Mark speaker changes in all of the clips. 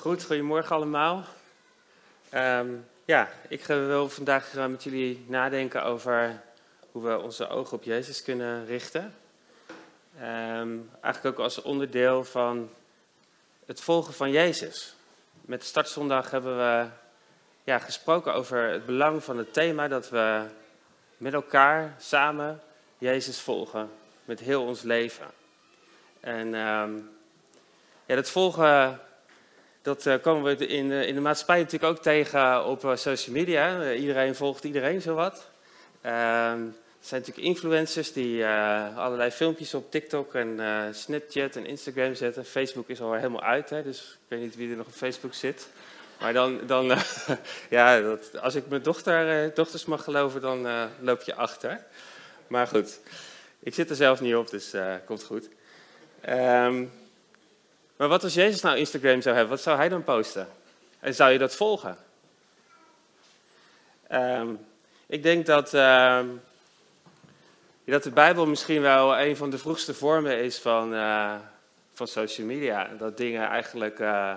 Speaker 1: Goed, goedemorgen allemaal. Ehm, ja, ik wil vandaag eh, met jullie nadenken over hoe we onze ogen op Jezus kunnen richten. Ehm, eigenlijk ook als onderdeel van het volgen van Jezus. Met de startzondag hebben we ja, gesproken over het belang van het thema dat we met elkaar samen Jezus volgen met heel ons leven. En ehm, ja, dat volgen dat uh, komen we in, in de maatschappij natuurlijk ook tegen op uh, social media. Uh, iedereen volgt iedereen zowat. Ehm, er zijn natuurlijk influencers die allerlei filmpjes op TikTok en Snapchat en Instagram zetten. Facebook is al helemaal uit, hè, dus ik weet niet wie er nog op Facebook zit. Maar dan, dan ja, dat, als ik mijn dochter, dochters mag geloven, dan loop je achter. Maar goed, ik zit er zelf niet op, dus komt goed. Um, maar wat als Jezus nou Instagram zou hebben, wat zou hij dan posten? En zou je dat volgen? Um, ik denk dat, uh, dat de Bijbel misschien wel een van de vroegste vormen is van, uh, van social media. Dat dingen eigenlijk uh,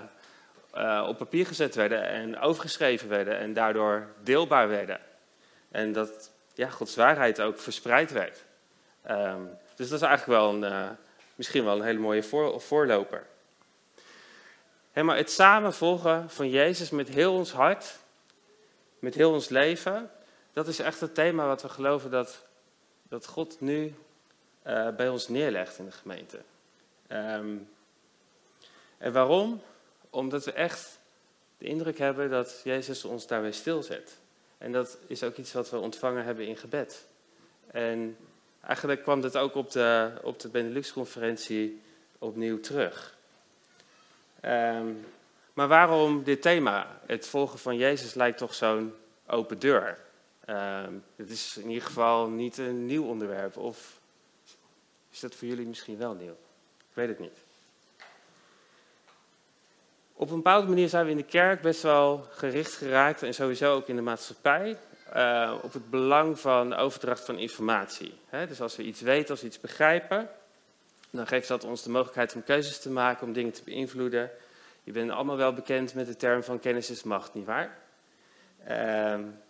Speaker 1: op papier gezet werden en overgeschreven werden en daardoor deelbaar werden. En dat ja, Gods waarheid ook verspreid werd. Um, dus dat is eigenlijk wel een, misschien wel een hele mooie voor, voorloper maar het samenvolgen van Jezus met heel ons hart, met heel ons leven, dat is echt het thema wat we geloven dat, dat God nu uh, bij ons neerlegt in de gemeente. Um, en waarom? Omdat we echt de indruk hebben dat Jezus ons daarbij stilzet. En dat is ook iets wat we ontvangen hebben in gebed. En eigenlijk kwam dat ook op de, op de Benelux-conferentie opnieuw terug. Um, maar waarom dit thema? Het volgen van Jezus lijkt toch zo'n open deur. Um, het is in ieder geval niet een nieuw onderwerp. Of is dat voor jullie misschien wel nieuw? Ik weet het niet. Op een bepaalde manier zijn we in de kerk best wel gericht geraakt, en sowieso ook in de maatschappij, uh, op het belang van overdracht van informatie. Dus als we iets weten, als we iets begrijpen, dan geeft dat ons de mogelijkheid om keuzes te maken, om dingen te beïnvloeden. Je bent allemaal wel bekend met de term van kennis is macht, nietwaar? Um,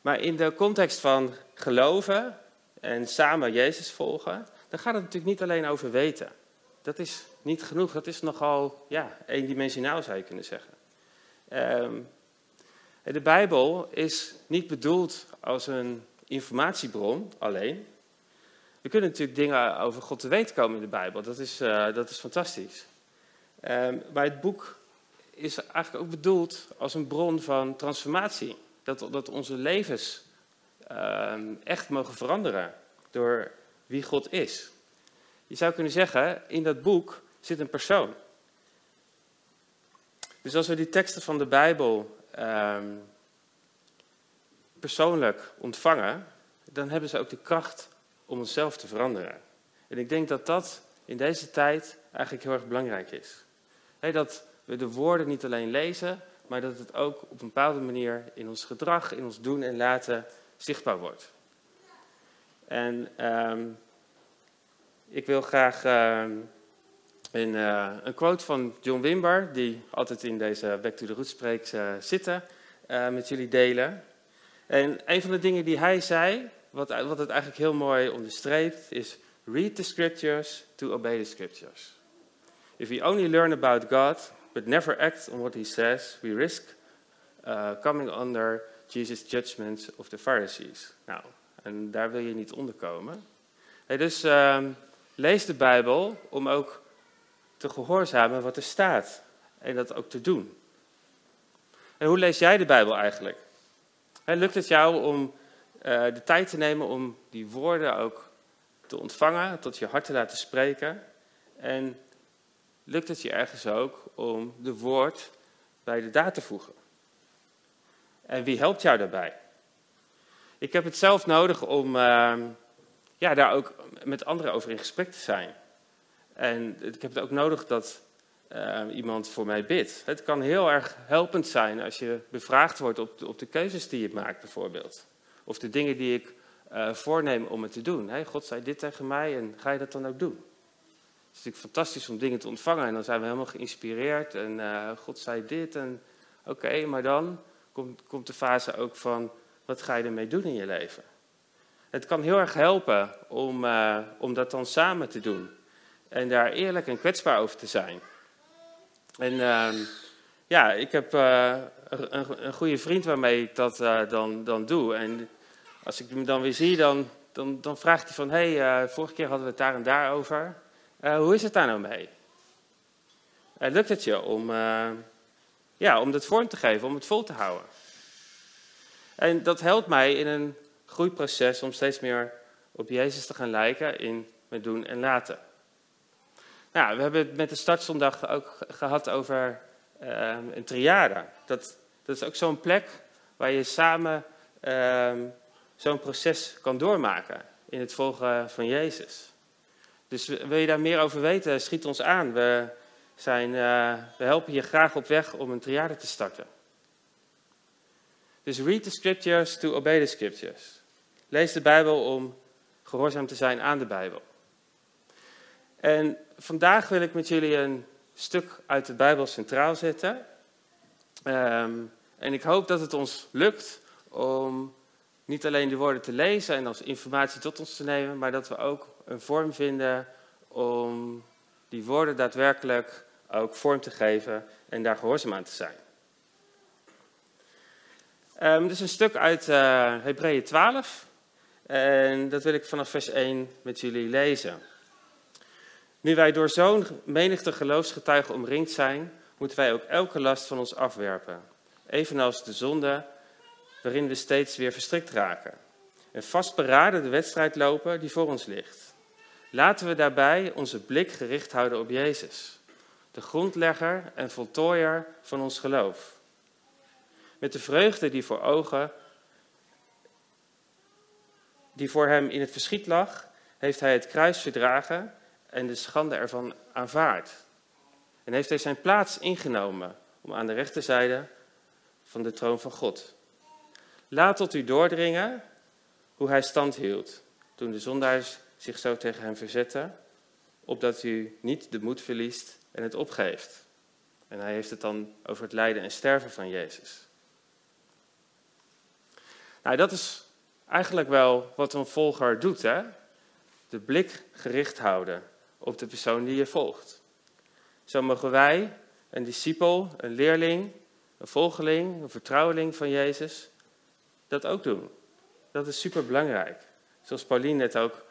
Speaker 1: maar in de context van geloven en samen Jezus volgen, dan gaat het natuurlijk niet alleen over weten. Dat is niet genoeg, dat is nogal ja, eendimensionaal zou je kunnen zeggen. Um, de Bijbel is niet bedoeld als een informatiebron alleen. We kunnen natuurlijk dingen over God te weten komen in de Bijbel. Dat is, uh, dat is fantastisch. Um, maar het boek is eigenlijk ook bedoeld als een bron van transformatie. Dat, dat onze levens um, echt mogen veranderen door wie God is. Je zou kunnen zeggen, in dat boek zit een persoon. Dus als we die teksten van de Bijbel um, persoonlijk ontvangen, dan hebben ze ook de kracht om onszelf te veranderen. En ik denk dat dat in deze tijd eigenlijk heel erg belangrijk is. dat we de woorden niet alleen lezen, maar dat het ook op een bepaalde manier in ons gedrag, in ons doen en laten zichtbaar wordt. En um, ik wil graag um, een, uh, een, quote van John Wimber, die altijd in deze Back to the Roots spreekt uh, zitten, uh, met jullie delen. En een van de dingen die hij zei, wat, wat het eigenlijk heel mooi onderstreept, is read the scriptures to obey the scriptures. If we only learn about God, but never act on what he says, we risk uh, coming under Jesus' judgment of the Pharisees. Nou, en daar wil je niet onderkomen. Hey, dus um, lees de Bijbel om ook te gehoorzamen wat er staat en dat ook te doen. En hoe lees jij de Bijbel eigenlijk? Lukt het jou om de tijd te nemen om die woorden ook te ontvangen, tot je hart te laten spreken. En lukt het je ergens ook om de woord bij de daad te voegen? En wie helpt jou daarbij? Ik heb het zelf nodig om uh, ja, daar ook met anderen over in gesprek te zijn. En ik heb het ook nodig dat uh, iemand voor mij bidt. Het kan heel erg helpend zijn als je bevraagd wordt op op de keuzes die je maakt, bijvoorbeeld. Of de dingen die ik uh, voorneem om het te doen. God zei dit tegen mij en ga je dat dan ook doen? is natuurlijk fantastisch om dingen te ontvangen. En dan zijn we helemaal geïnspireerd. En uh, God zei dit. En oké, maar dan komt, komt de fase ook van, wat ga je ermee doen in je leven? Het kan heel erg helpen om, uh, om dat dan samen te doen. En daar eerlijk en kwetsbaar over te zijn. En uh, ja, ik heb een, een, goede vriend waarmee ik dat dan, dan doe. En als ik hem dan weer zie, dan, dan, vraagt hij van... hé, hey, vorige keer hadden we het daar en daar over. hoe is het daar nou mee? lukt het je om, ja, om dat vorm te geven, om het vol te houden? En dat helpt mij in een groeiproces om steeds meer op Jezus te gaan lijken in mijn doen en laten. Nou, we hebben het met de startzondag ook gehad over uh, een triade. Dat, dat is ook zo'n plek waar je samen uh, zo'n proces kan doormaken in het volgen van Jezus. Dus wil je daar meer over weten, schiet ons aan. We, zijn, uh, we helpen je graag op weg om een triade te starten. Dus read the scriptures to obey the scriptures. Lees de Bijbel om gehoorzaam te zijn aan de Bijbel. En vandaag wil ik met jullie een stuk uit de Bijbel centraal zetten. Um, en ik hoop dat het ons lukt om niet alleen de woorden te lezen en als informatie tot ons te nemen, maar dat we ook een vorm vinden om die woorden daadwerkelijk ook vorm te geven en daar gehoorzaam aan te zijn. Um, is een stuk uit uh, Hebreeën 12 en dat wil ik vanaf vers 1 met jullie lezen. Nu wij door zo'n menigte geloofsgetuigen omringd zijn, moeten wij ook elke last van ons afwerpen. Evenals de zonde waarin we steeds weer verstrikt raken. En vastberaden de wedstrijd lopen die voor ons ligt. Laten we daarbij onze blik gericht houden op Jezus, de grondlegger en voltooier van ons geloof. Met de vreugde die voor ogen, die voor hem in het verschiet lag, heeft hij het kruis verdragen en de schande ervan aanvaard. En heeft hij zijn plaats ingenomen om aan de rechterzijde van de troon van God. Laat tot u doordringen hoe hij stand hield toen de zondaars zich zo tegen hem verzetten, opdat u niet de moed verliest en het opgeeft. En hij heeft het dan over het lijden en sterven van Jezus. Nou, dat is eigenlijk wel wat een volger doet, hè? De blik gericht houden op de persoon die je volgt. Zo mogen wij, een discipel, een leerling, een volgeling, een vertrouweling van Jezus, dat ook doen. Dat is super belangrijk. Zoals Pauline net ook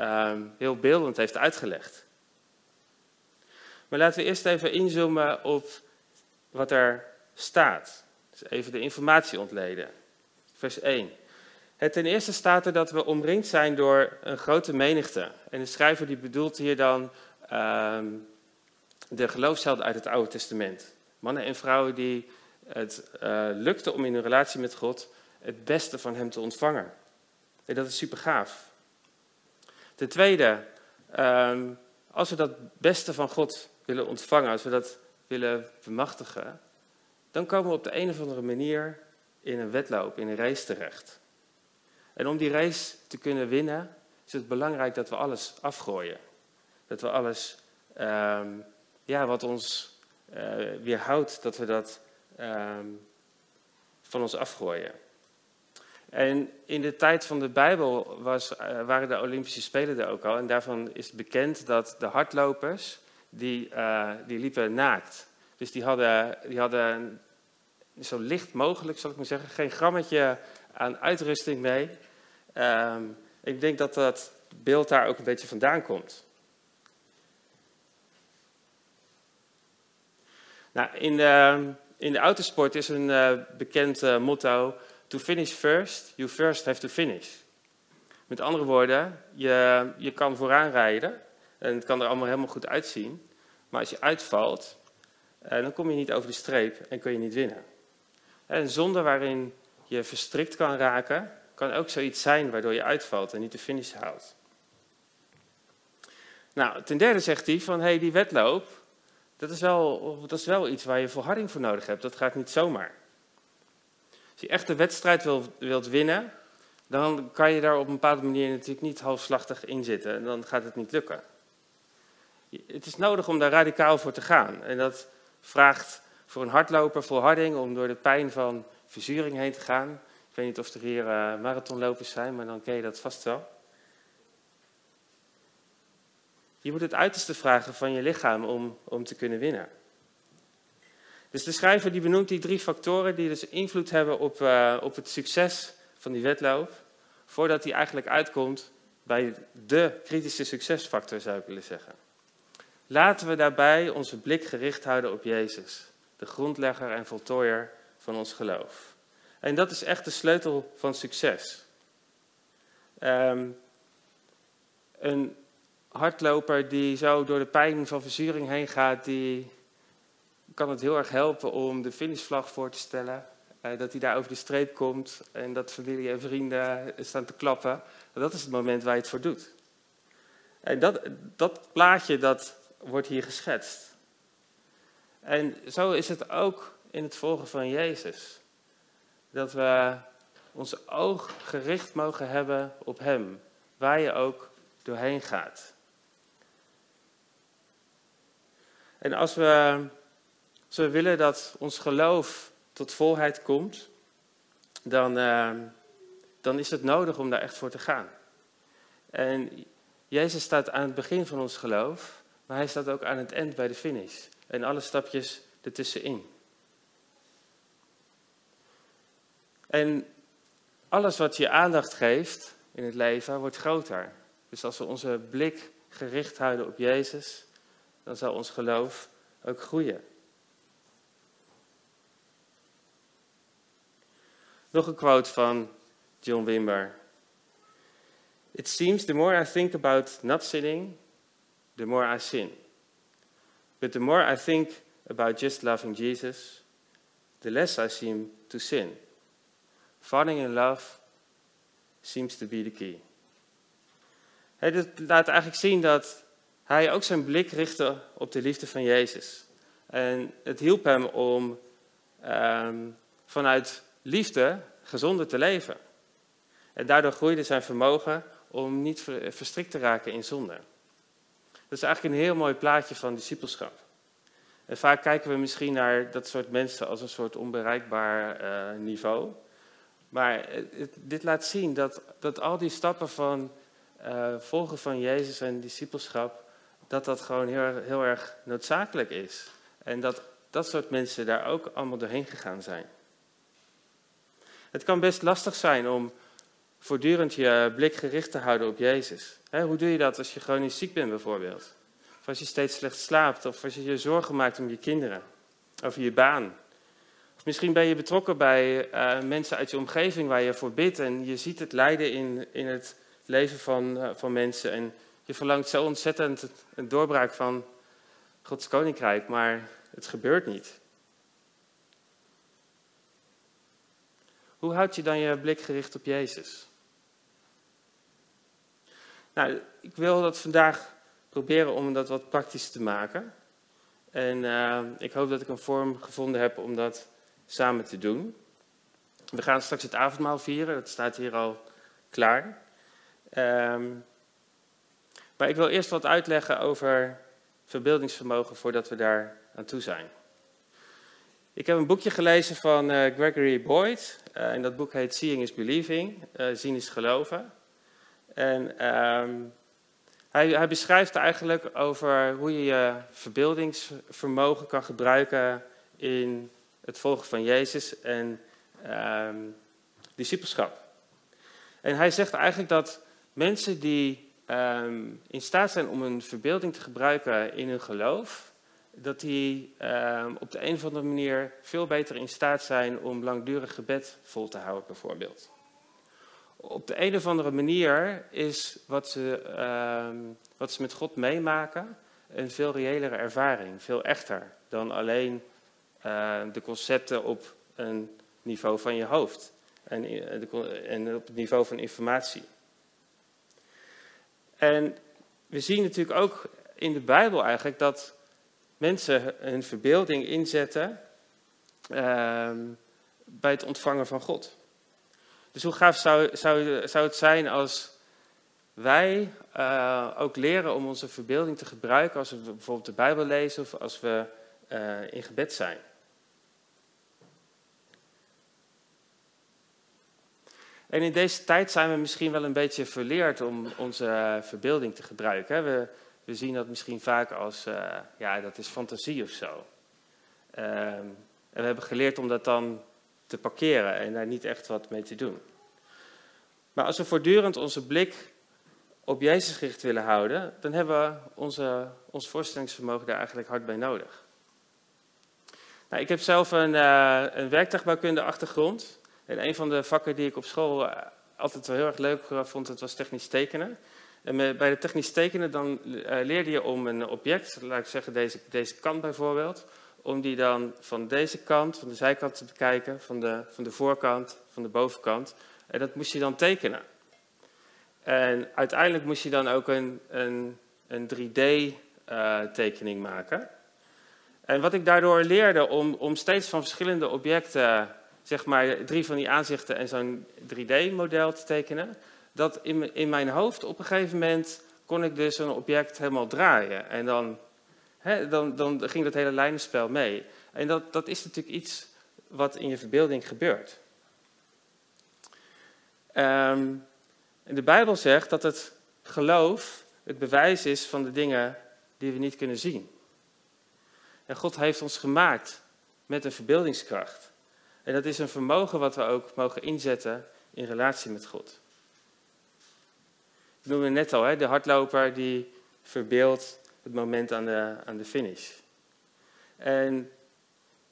Speaker 1: um, heel beeldend heeft uitgelegd. Maar laten we eerst even inzoomen op wat er staat. Dus even de informatie ontleden. Vers 1. Het ten eerste staat er dat we omringd zijn door een grote menigte. En de schrijver die bedoelt hier dan uh, de geloofshelden uit het Oude Testament. Mannen en vrouwen die het uh, lukte om in hun relatie met God het beste van hem te ontvangen. En dat is super gaaf. Ten tweede, uh, als we dat beste van God willen ontvangen, als we dat willen bemachtigen, dan komen we op de een of andere manier in een wedloop, in een race terecht. En om die race te kunnen winnen, is het belangrijk dat we alles afgooien. Dat we alles um, ja, wat ons uh, weerhoudt, dat we dat um, van ons afgooien. En in de tijd van de Bijbel was, uh, waren de Olympische Spelen er ook al. En daarvan is bekend dat de hardlopers, die, uh, die liepen naakt. Dus die hadden, die hadden zo licht mogelijk, zal ik maar zeggen, geen grammetje aan uitrusting mee. Um, ik denk dat dat beeld daar ook een beetje vandaan komt. Nou, in, de, in de autosport is een uh, bekend motto: To finish first, you first have to finish. Met andere woorden, je, je kan vooraan rijden en het kan er allemaal helemaal goed uitzien. Maar als je uitvalt, uh, dan kom je niet over de streep en kun je niet winnen. Een zonde waarin je verstrikt kan raken, kan ook zoiets zijn waardoor je uitvalt en niet de finish haalt. Nou, ten derde zegt hij van, hé, hey, die wedloop, dat is, wel, dat is wel iets waar je volharding voor nodig hebt. Dat gaat niet zomaar. Als je echt de wedstrijd wil, wilt winnen, dan kan je daar op een bepaalde manier natuurlijk niet halfslachtig in zitten. En dan gaat het niet lukken. Het is nodig om daar radicaal voor te gaan. En dat vraagt voor een hardloper volharding om door de pijn van verzuring heen te gaan. Ik weet niet of er hier uh, marathonlopers zijn, maar dan ken je dat vast wel. Je moet het uiterste vragen van je lichaam om, om te kunnen winnen. Dus de schrijver die benoemt die drie factoren die dus invloed hebben op, uh, op het succes van die wedloop, voordat hij eigenlijk uitkomt bij de kritische succesfactor, zou ik willen zeggen. Laten we daarbij onze blik gericht houden op Jezus, de grondlegger en voltooier van ons geloof. En dat is echt de sleutel van succes. Um, een hardloper die zo door de pijn van verzuring heen gaat, die kan het heel erg helpen om de finishvlag voor te stellen. Uh, dat hij daar over de streep komt en dat familie en vrienden staan te klappen. Dat is het moment waar je het voor doet. En dat, dat plaatje dat wordt hier geschetst. En zo is het ook in het volgen van Jezus. Dat we onze oog gericht mogen hebben op Hem, waar je ook doorheen gaat. En als we, als we willen dat ons geloof tot volheid komt, dan, uh, dan is het nodig om daar echt voor te gaan. En Jezus staat aan het begin van ons geloof, maar hij staat ook aan het eind bij de finish. En alle stapjes ertussenin. En alles wat je aandacht geeft in het leven wordt groter. Dus als we onze blik gericht houden op Jezus, dan zal ons geloof ook groeien. Nog een quote van John Wimber. It seems the more I think about not sinning, the more I sin. But the more I think about just loving Jesus, the less I seem to sin. Falling in love seems to be the key. Hij laat eigenlijk zien dat hij ook zijn blik richtte op de liefde van Jezus. En het hielp hem om um, vanuit liefde gezonder te leven. En daardoor groeide zijn vermogen om niet verstrikt te raken in zonde. Dat is eigenlijk een heel mooi plaatje van discipelschap. En vaak kijken we misschien naar dat soort mensen als een soort onbereikbaar uh, niveau. Maar dit laat zien dat, dat al die stappen van uh, volgen van Jezus en discipelschap, dat dat gewoon heel, heel erg noodzakelijk is. En dat dat soort mensen daar ook allemaal doorheen gegaan zijn. Het kan best lastig zijn om voortdurend je blik gericht te houden op Jezus. hoe doe je dat als je chronisch ziek bent bijvoorbeeld? Of als je steeds slecht slaapt, of als je je zorgen maakt om je kinderen, over je baan. Of misschien ben je betrokken bij uh, mensen uit je omgeving waar je voor bidt en je ziet het lijden in, in het leven van, uh, van mensen. En je verlangt zo ontzettend een doorbraak van Gods koninkrijk, maar het gebeurt niet. Hoe houd je dan je blik gericht op Jezus? Nou, ik wil dat vandaag proberen om dat wat praktisch te maken. En uh, ik hoop dat ik een vorm gevonden heb om dat samen te doen. We gaan straks het avondmaal vieren, dat staat hier al klaar. Um, maar ik wil eerst wat uitleggen over verbeeldingsvermogen voordat we daar aan toe zijn. Ik heb een boekje gelezen van uh, Gregory Boyd. En dat boek heet Seeing is Believing. Uh, zien is geloven. En um, hij, hij, beschrijft eigenlijk over hoe je je verbeeldingsvermogen kan gebruiken in het volgen van Jezus en um, discipelschap. En hij zegt eigenlijk dat mensen die um, in staat zijn om een verbeelding te gebruiken in hun geloof, dat die um, op de een of andere manier veel beter in staat zijn om langdurig gebed vol te houden, bijvoorbeeld. Op de een of andere manier is wat ze, um, wat ze met God meemaken een veel reëlere ervaring, veel echter dan alleen uh, de concepten op een niveau van je hoofd en, eh, en op het niveau van informatie. En we zien natuurlijk ook in de Bijbel eigenlijk dat mensen hun verbeelding inzetten uh, bij het ontvangen van God. Dus hoe gaaf zou, zou, zou het zijn als wij uh, ook leren om onze verbeelding te gebruiken als we bijvoorbeeld de Bijbel lezen of als we uh, in gebed zijn. En in deze tijd zijn we misschien wel een beetje verleerd om onze verbeelding te gebruiken. We, we zien dat misschien vaak als, uh, ja, dat is fantasie of zo. Uh, en we hebben geleerd om dat dan te parkeren en daar niet echt wat mee te doen. Maar als we voortdurend onze blik op Jezus gericht willen houden, dan hebben we onze, ons voorstellingsvermogen daar eigenlijk hard bij nodig. Nou, ik heb zelf een, uh, een werktuigbouwkunde achtergrond. En een van de vakken die ik op school uh, altijd wel heel erg leuk vond, dat was technisch tekenen. En bij de technisch tekenen dan uh, leerde je om een object, laat ik zeggen deze, deze kant bijvoorbeeld, om die dan van deze kant, van de zijkant te bekijken, van de, van de voorkant, van de bovenkant. En dat moest je dan tekenen. En uiteindelijk moest je dan ook een, een, een 3D-tekening uh, maken. En wat ik daardoor leerde om, om steeds van verschillende objecten, zeg maar drie van die aanzichten en zo'n 3D-model te tekenen, dat in, in mijn hoofd op een gegeven moment kon ik dus een object helemaal draaien. En dan, hè, dan, dan ging dat hele lijnenspel mee. En dat, dat is natuurlijk iets wat in je verbeelding gebeurt. Um, de Bijbel zegt dat het geloof het bewijs is van de dingen die we niet kunnen zien. En God heeft ons gemaakt met een verbeeldingskracht. En dat is een vermogen wat we ook mogen inzetten in relatie met God. Noemde net al, hè, de hardloper die verbeeldt het moment aan de, aan de finish. En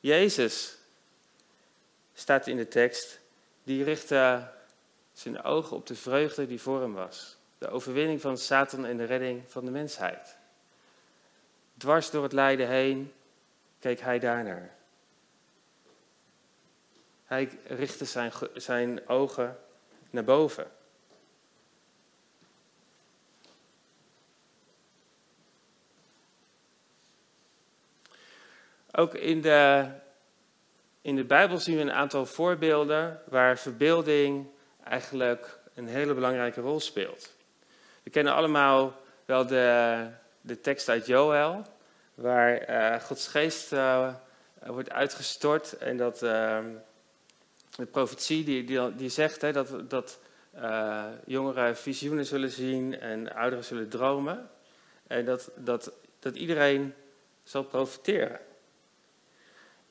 Speaker 1: Jezus, staat in de tekst, die richtte zijn ogen op de vreugde die voor hem was. De overwinning van Satan en de redding van de mensheid. Dwars door het lijden heen keek hij daarnaar. Hij richtte zijn, zijn ogen naar boven. Ook in de, in de Bijbel zien we een aantal voorbeelden waar verbeelding eigenlijk een hele belangrijke rol speelt. We kennen allemaal wel de, de tekst uit Joël, waar uh, Gods geest uh, wordt uitgestort en dat uh, de profetie die, die, die zegt hè, dat, dat jongeren visioenen zullen zien en ouderen zullen dromen. En dat, dat, dat iedereen zal profiteren.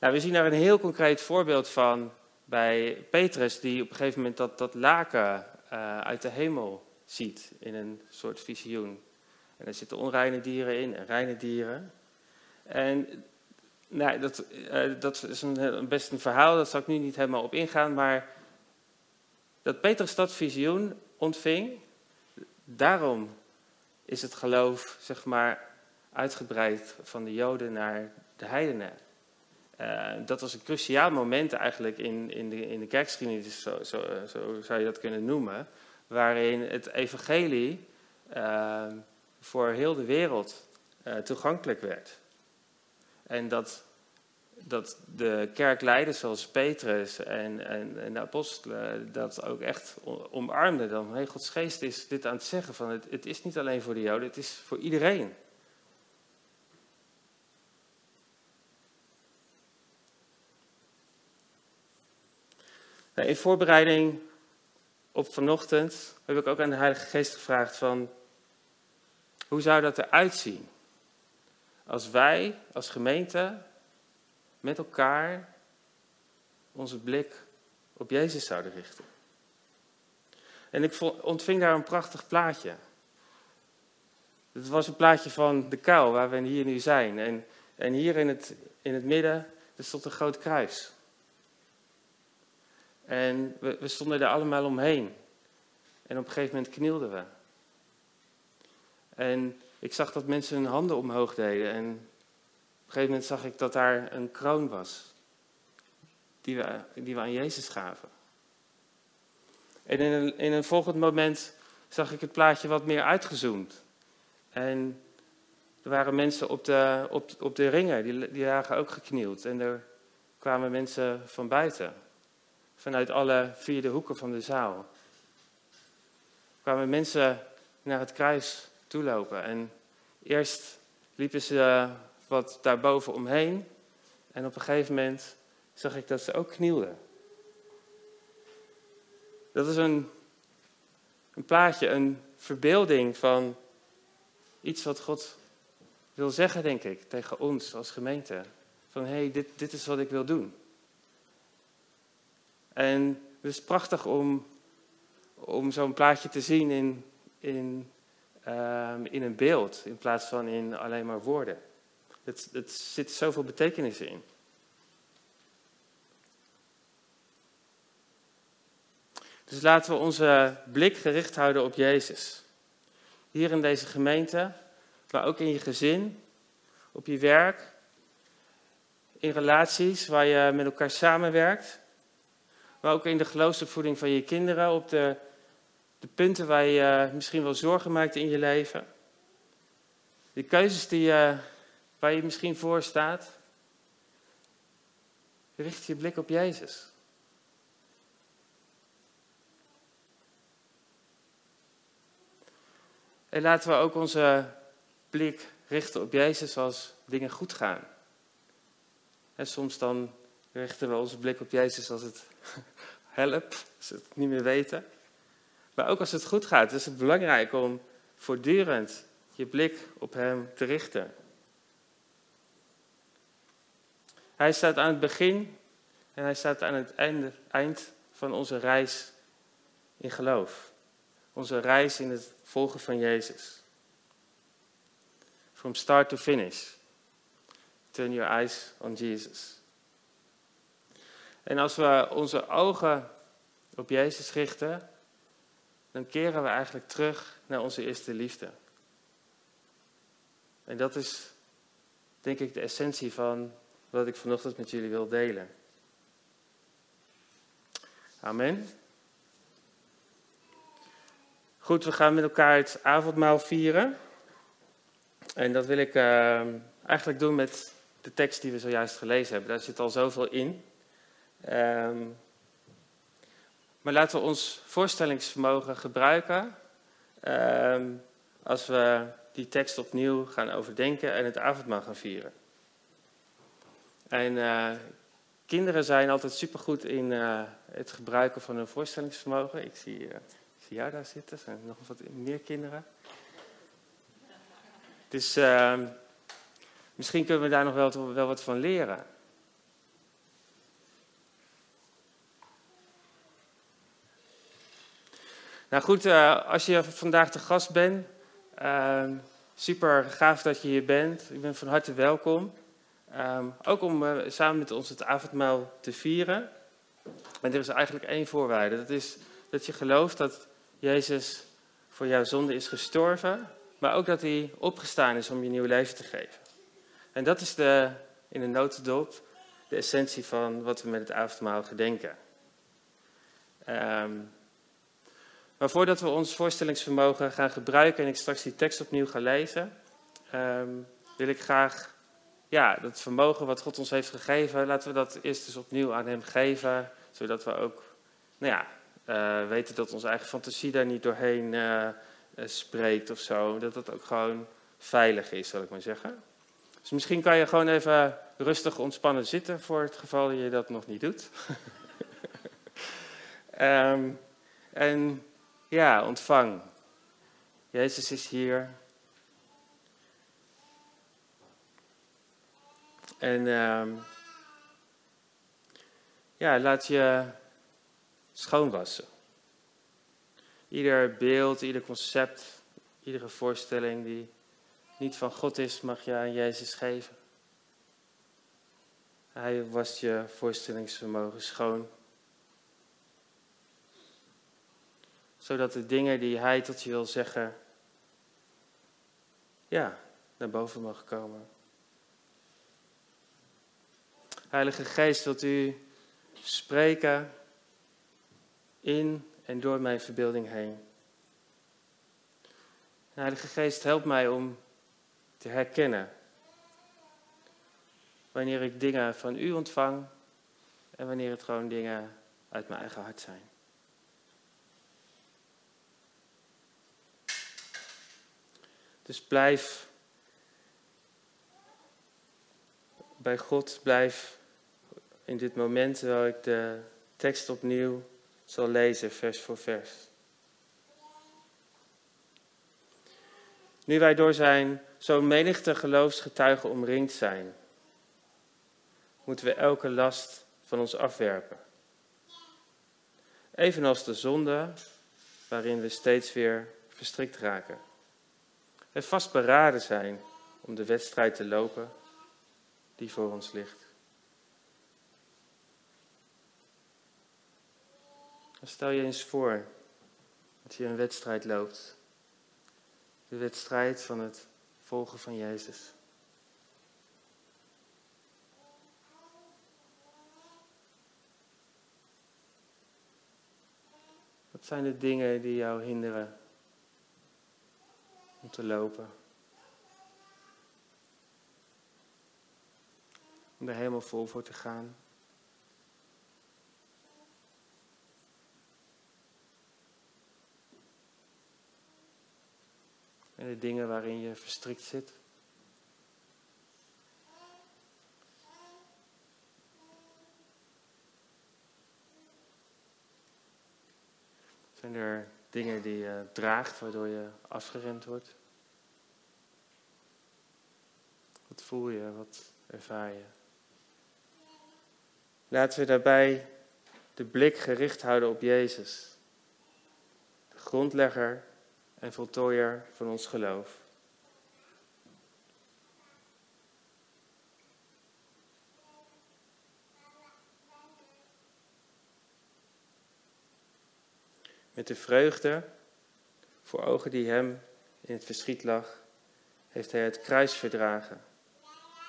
Speaker 1: Nou, we zien daar een heel concreet voorbeeld van bij Petrus, die op een gegeven moment dat, dat laken uh, uit de hemel ziet in een soort visioen. En er zitten onreine dieren in en reine dieren. En nou, dat, uh, dat is een, best een verhaal, daar zal ik nu niet helemaal op ingaan. Maar dat Petrus dat visioen ontving, daarom is het geloof, zeg maar, uitgebreid van de Joden naar de heidenen. Uh, dat was een cruciaal moment eigenlijk in, in, de, in de kerkgeschiedenis, zo, zo, eh, zo, zou je dat kunnen noemen, waarin het evangelie uh, voor heel de wereld toegankelijk werd. En dat, dat de kerkleiders zoals Petrus en, en, en, de apostelen dat ook echt omarmden. Dan, hey, Gods geest is dit aan het zeggen van het, het is niet alleen voor de Joden, het is voor iedereen. Nou, in voorbereiding op vanochtend heb ik ook aan de Heilige Geest gevraagd van, hoe zou dat eruit zien? Als wij als gemeente met elkaar onze blik op Jezus zouden richten. En ik ontving daar een prachtig plaatje. Het was een plaatje van de kuil waar we hier nu zijn. En, en hier in het, in het midden er stond een groot kruis. En we, stonden er allemaal omheen. En op een gegeven moment knielden we. En ik zag dat mensen hun handen omhoog deden. En op een gegeven moment zag ik dat daar een kroon was. Die we, die aan Jezus gaven. En in een, in een volgend moment zag ik het plaatje wat meer uitgezoomd. En er waren mensen op de, op, op de ringen, die, die lagen ook geknield. En er kwamen mensen van buiten vanuit alle vier de hoeken van de zaal. kwamen mensen naar het kruis toelopen. En eerst liepen ze wat daarboven omheen. En op een gegeven moment zag ik dat ze ook knielden. Dat is een, een plaatje, een verbeelding van iets wat God wil zeggen, denk ik, tegen ons als gemeente. Van hé, hey, dit, dit is wat ik wil doen. En het is prachtig om, om zo'n plaatje te zien in, in, um, in een beeld, in plaats van in alleen maar woorden. Het, het zit zoveel betekenis in. Dus laten we onze blik gericht houden op Jezus. Hier in deze gemeente, maar ook in je gezin, op je werk, in relaties waar je met elkaar samenwerkt, maar ook in de geloofsopvoeding van je kinderen, op de, de punten waar je misschien wel zorgen maakt in je leven. De keuzes die je, waar je misschien voor staat. Richt je blik op Jezus. En laten we ook onze blik richten op Jezus als dingen goed gaan. En soms dan richten we onze blik op Jezus als het helpt, als we het niet meer weten. Maar ook als het goed gaat, is het belangrijk om voortdurend je blik op Hem te richten. Hij staat aan het begin en hij staat aan het einde, eind van onze reis in geloof. Onze reis in het volgen van Jezus. From start to finish. Turn your eyes on Jesus. En als we onze ogen op Jezus richten, dan keren we eigenlijk terug naar onze eerste liefde. En dat is, denk ik, de essentie van wat ik vanochtend met jullie wil delen. Amen. Goed, we gaan met elkaar het avondmaal vieren. En dat wil ik uh, eigenlijk doen met de tekst die we zojuist gelezen hebben. Daar zit al zoveel in. Um, maar laten we ons voorstellingsvermogen gebruiken um, als we die tekst opnieuw gaan overdenken en het avondmaal gaan vieren. En uh, kinderen zijn altijd supergoed in uh, het gebruiken van hun voorstellingsvermogen. Ik zie, uh, zie jou daar zitten, er zijn nog wat meer kinderen. Dus ehm, misschien kunnen we daar nog wel, wel wat van leren. Nou goed, uh, als je vandaag de gast bent, uh, super gaaf dat je hier bent. Ik ben van harte welkom. Um, ook om uh, samen met ons het avondmaal te vieren. En er is eigenlijk één voorwaarde. Dat is dat je gelooft dat Jezus voor jouw zonde is gestorven, maar ook dat hij opgestaan is om je nieuw leven te geven. En dat is de, in een notendop de essentie van wat we met het avondmaal gedenken. Um, maar voordat we ons voorstellingsvermogen gaan gebruiken en ik straks die tekst opnieuw ga lezen, um, wil ik graag ja, dat vermogen wat God ons heeft gegeven, laten we dat eerst eens opnieuw aan Hem geven, zodat we ook nou ja, uh, weten dat onze eigen fantasie daar niet doorheen uh, spreekt of zo. Dat het ook gewoon veilig is, zal ik maar zeggen. Dus misschien kan je gewoon even rustig ontspannen zitten voor het geval je dat nog niet doet. um, en ja, ontvang. Jezus is hier. En um, ja, laat je schoonwassen. Ieder beeld, ieder concept, iedere voorstelling die niet van God is, mag je aan Jezus geven. Hij wast je voorstellingsvermogen schoon. Zodat de dingen die Hij tot je wil zeggen, ja, naar boven mogen komen. Heilige Geest, wilt u spreken in en door mijn verbeelding heen. Heilige Geest, help mij om te herkennen wanneer ik dingen van u ontvang en wanneer het gewoon dingen uit mijn eigen hart zijn. Dus blijf bij God, blijf in dit moment terwijl ik de tekst opnieuw zal lezen, vers voor vers. Nu wij door zijn zo'n menigte geloofsgetuigen omringd zijn, moeten we elke last van ons afwerpen. Evenals de zonde waarin we steeds weer verstrikt raken. En vastberaden zijn om de wedstrijd te lopen die voor ons ligt. stel je eens voor dat je een wedstrijd loopt. De wedstrijd van het volgen van Jezus. Wat zijn de dingen die jou hinderen om te lopen? Om er helemaal vol voor te gaan. En de dingen waarin je verstrikt zit. Zijn er dingen die je draagt waardoor je afgeremd wordt? Wat voel je? Wat ervaar je? Laten we daarbij de blik gericht houden op Jezus, de grondlegger en voltooier van ons geloof. Met de vreugde voor ogen die hem in het verschiet lag, heeft hij het kruis verdragen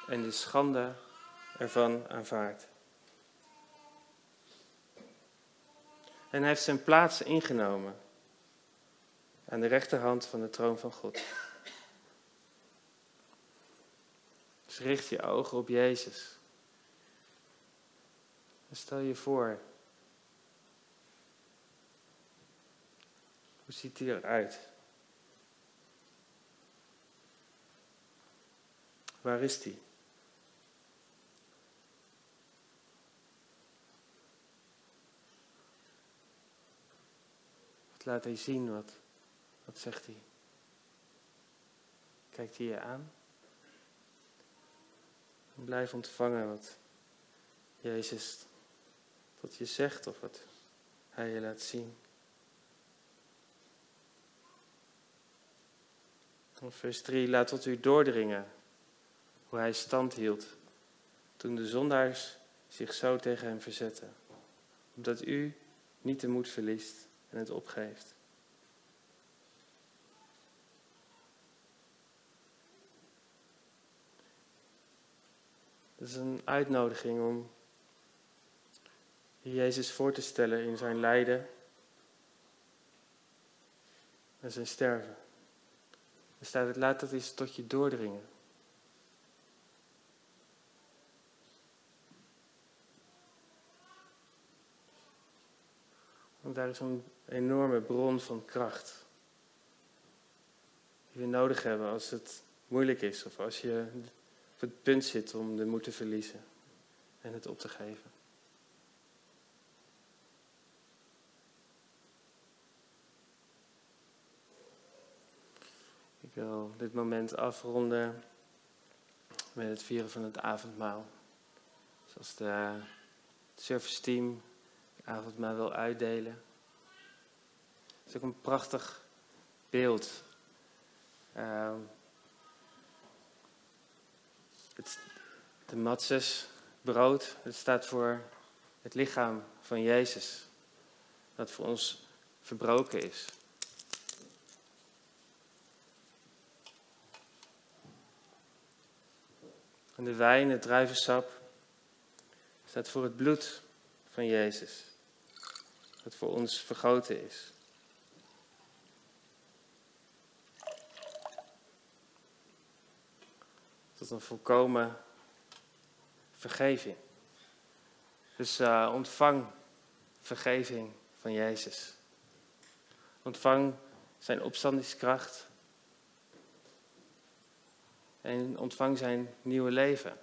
Speaker 1: en de schande ervan aanvaard. En hij heeft zijn plaats ingenomen aan de rechterhand van de troon van God. Dus richt je ogen op Jezus. En stel je voor Hoe ziet hij eruit? Waar is hij? Wat laat hij zien? Wat, wat zegt hij? Kijkt hij je aan? Blijf ontvangen wat Jezus tot je zegt of wat hij je laat zien. Vers 3, laat tot u doordringen hoe hij stand hield toen de zondaars zich zo tegen hem verzetten. Omdat u niet de moed verliest en het opgeeft. Het is een uitnodiging om Jezus voor te stellen in zijn lijden en zijn sterven. Staat het, laat dat eens tot je doordringen. Want daar is een enorme bron van kracht. Die we nodig hebben als het moeilijk is of als je op het punt zit om de moed te verliezen en het op te geven. Wil dit moment afronden met het vieren van het avondmaal. Zoals de service team het avondmaal wil uitdelen. Het is ook een prachtig beeld. Uh, het, de matzes, brood, het staat voor het lichaam van Jezus. Dat voor ons verbroken is. En de wijn, het druivensap, staat voor het bloed van Jezus. Dat voor ons vergoten is. Tot een volkomen vergeving. Dus uh, ontvang vergeving van Jezus. Ontvang zijn opstandingskracht. En ontvang zijn nieuwe leven.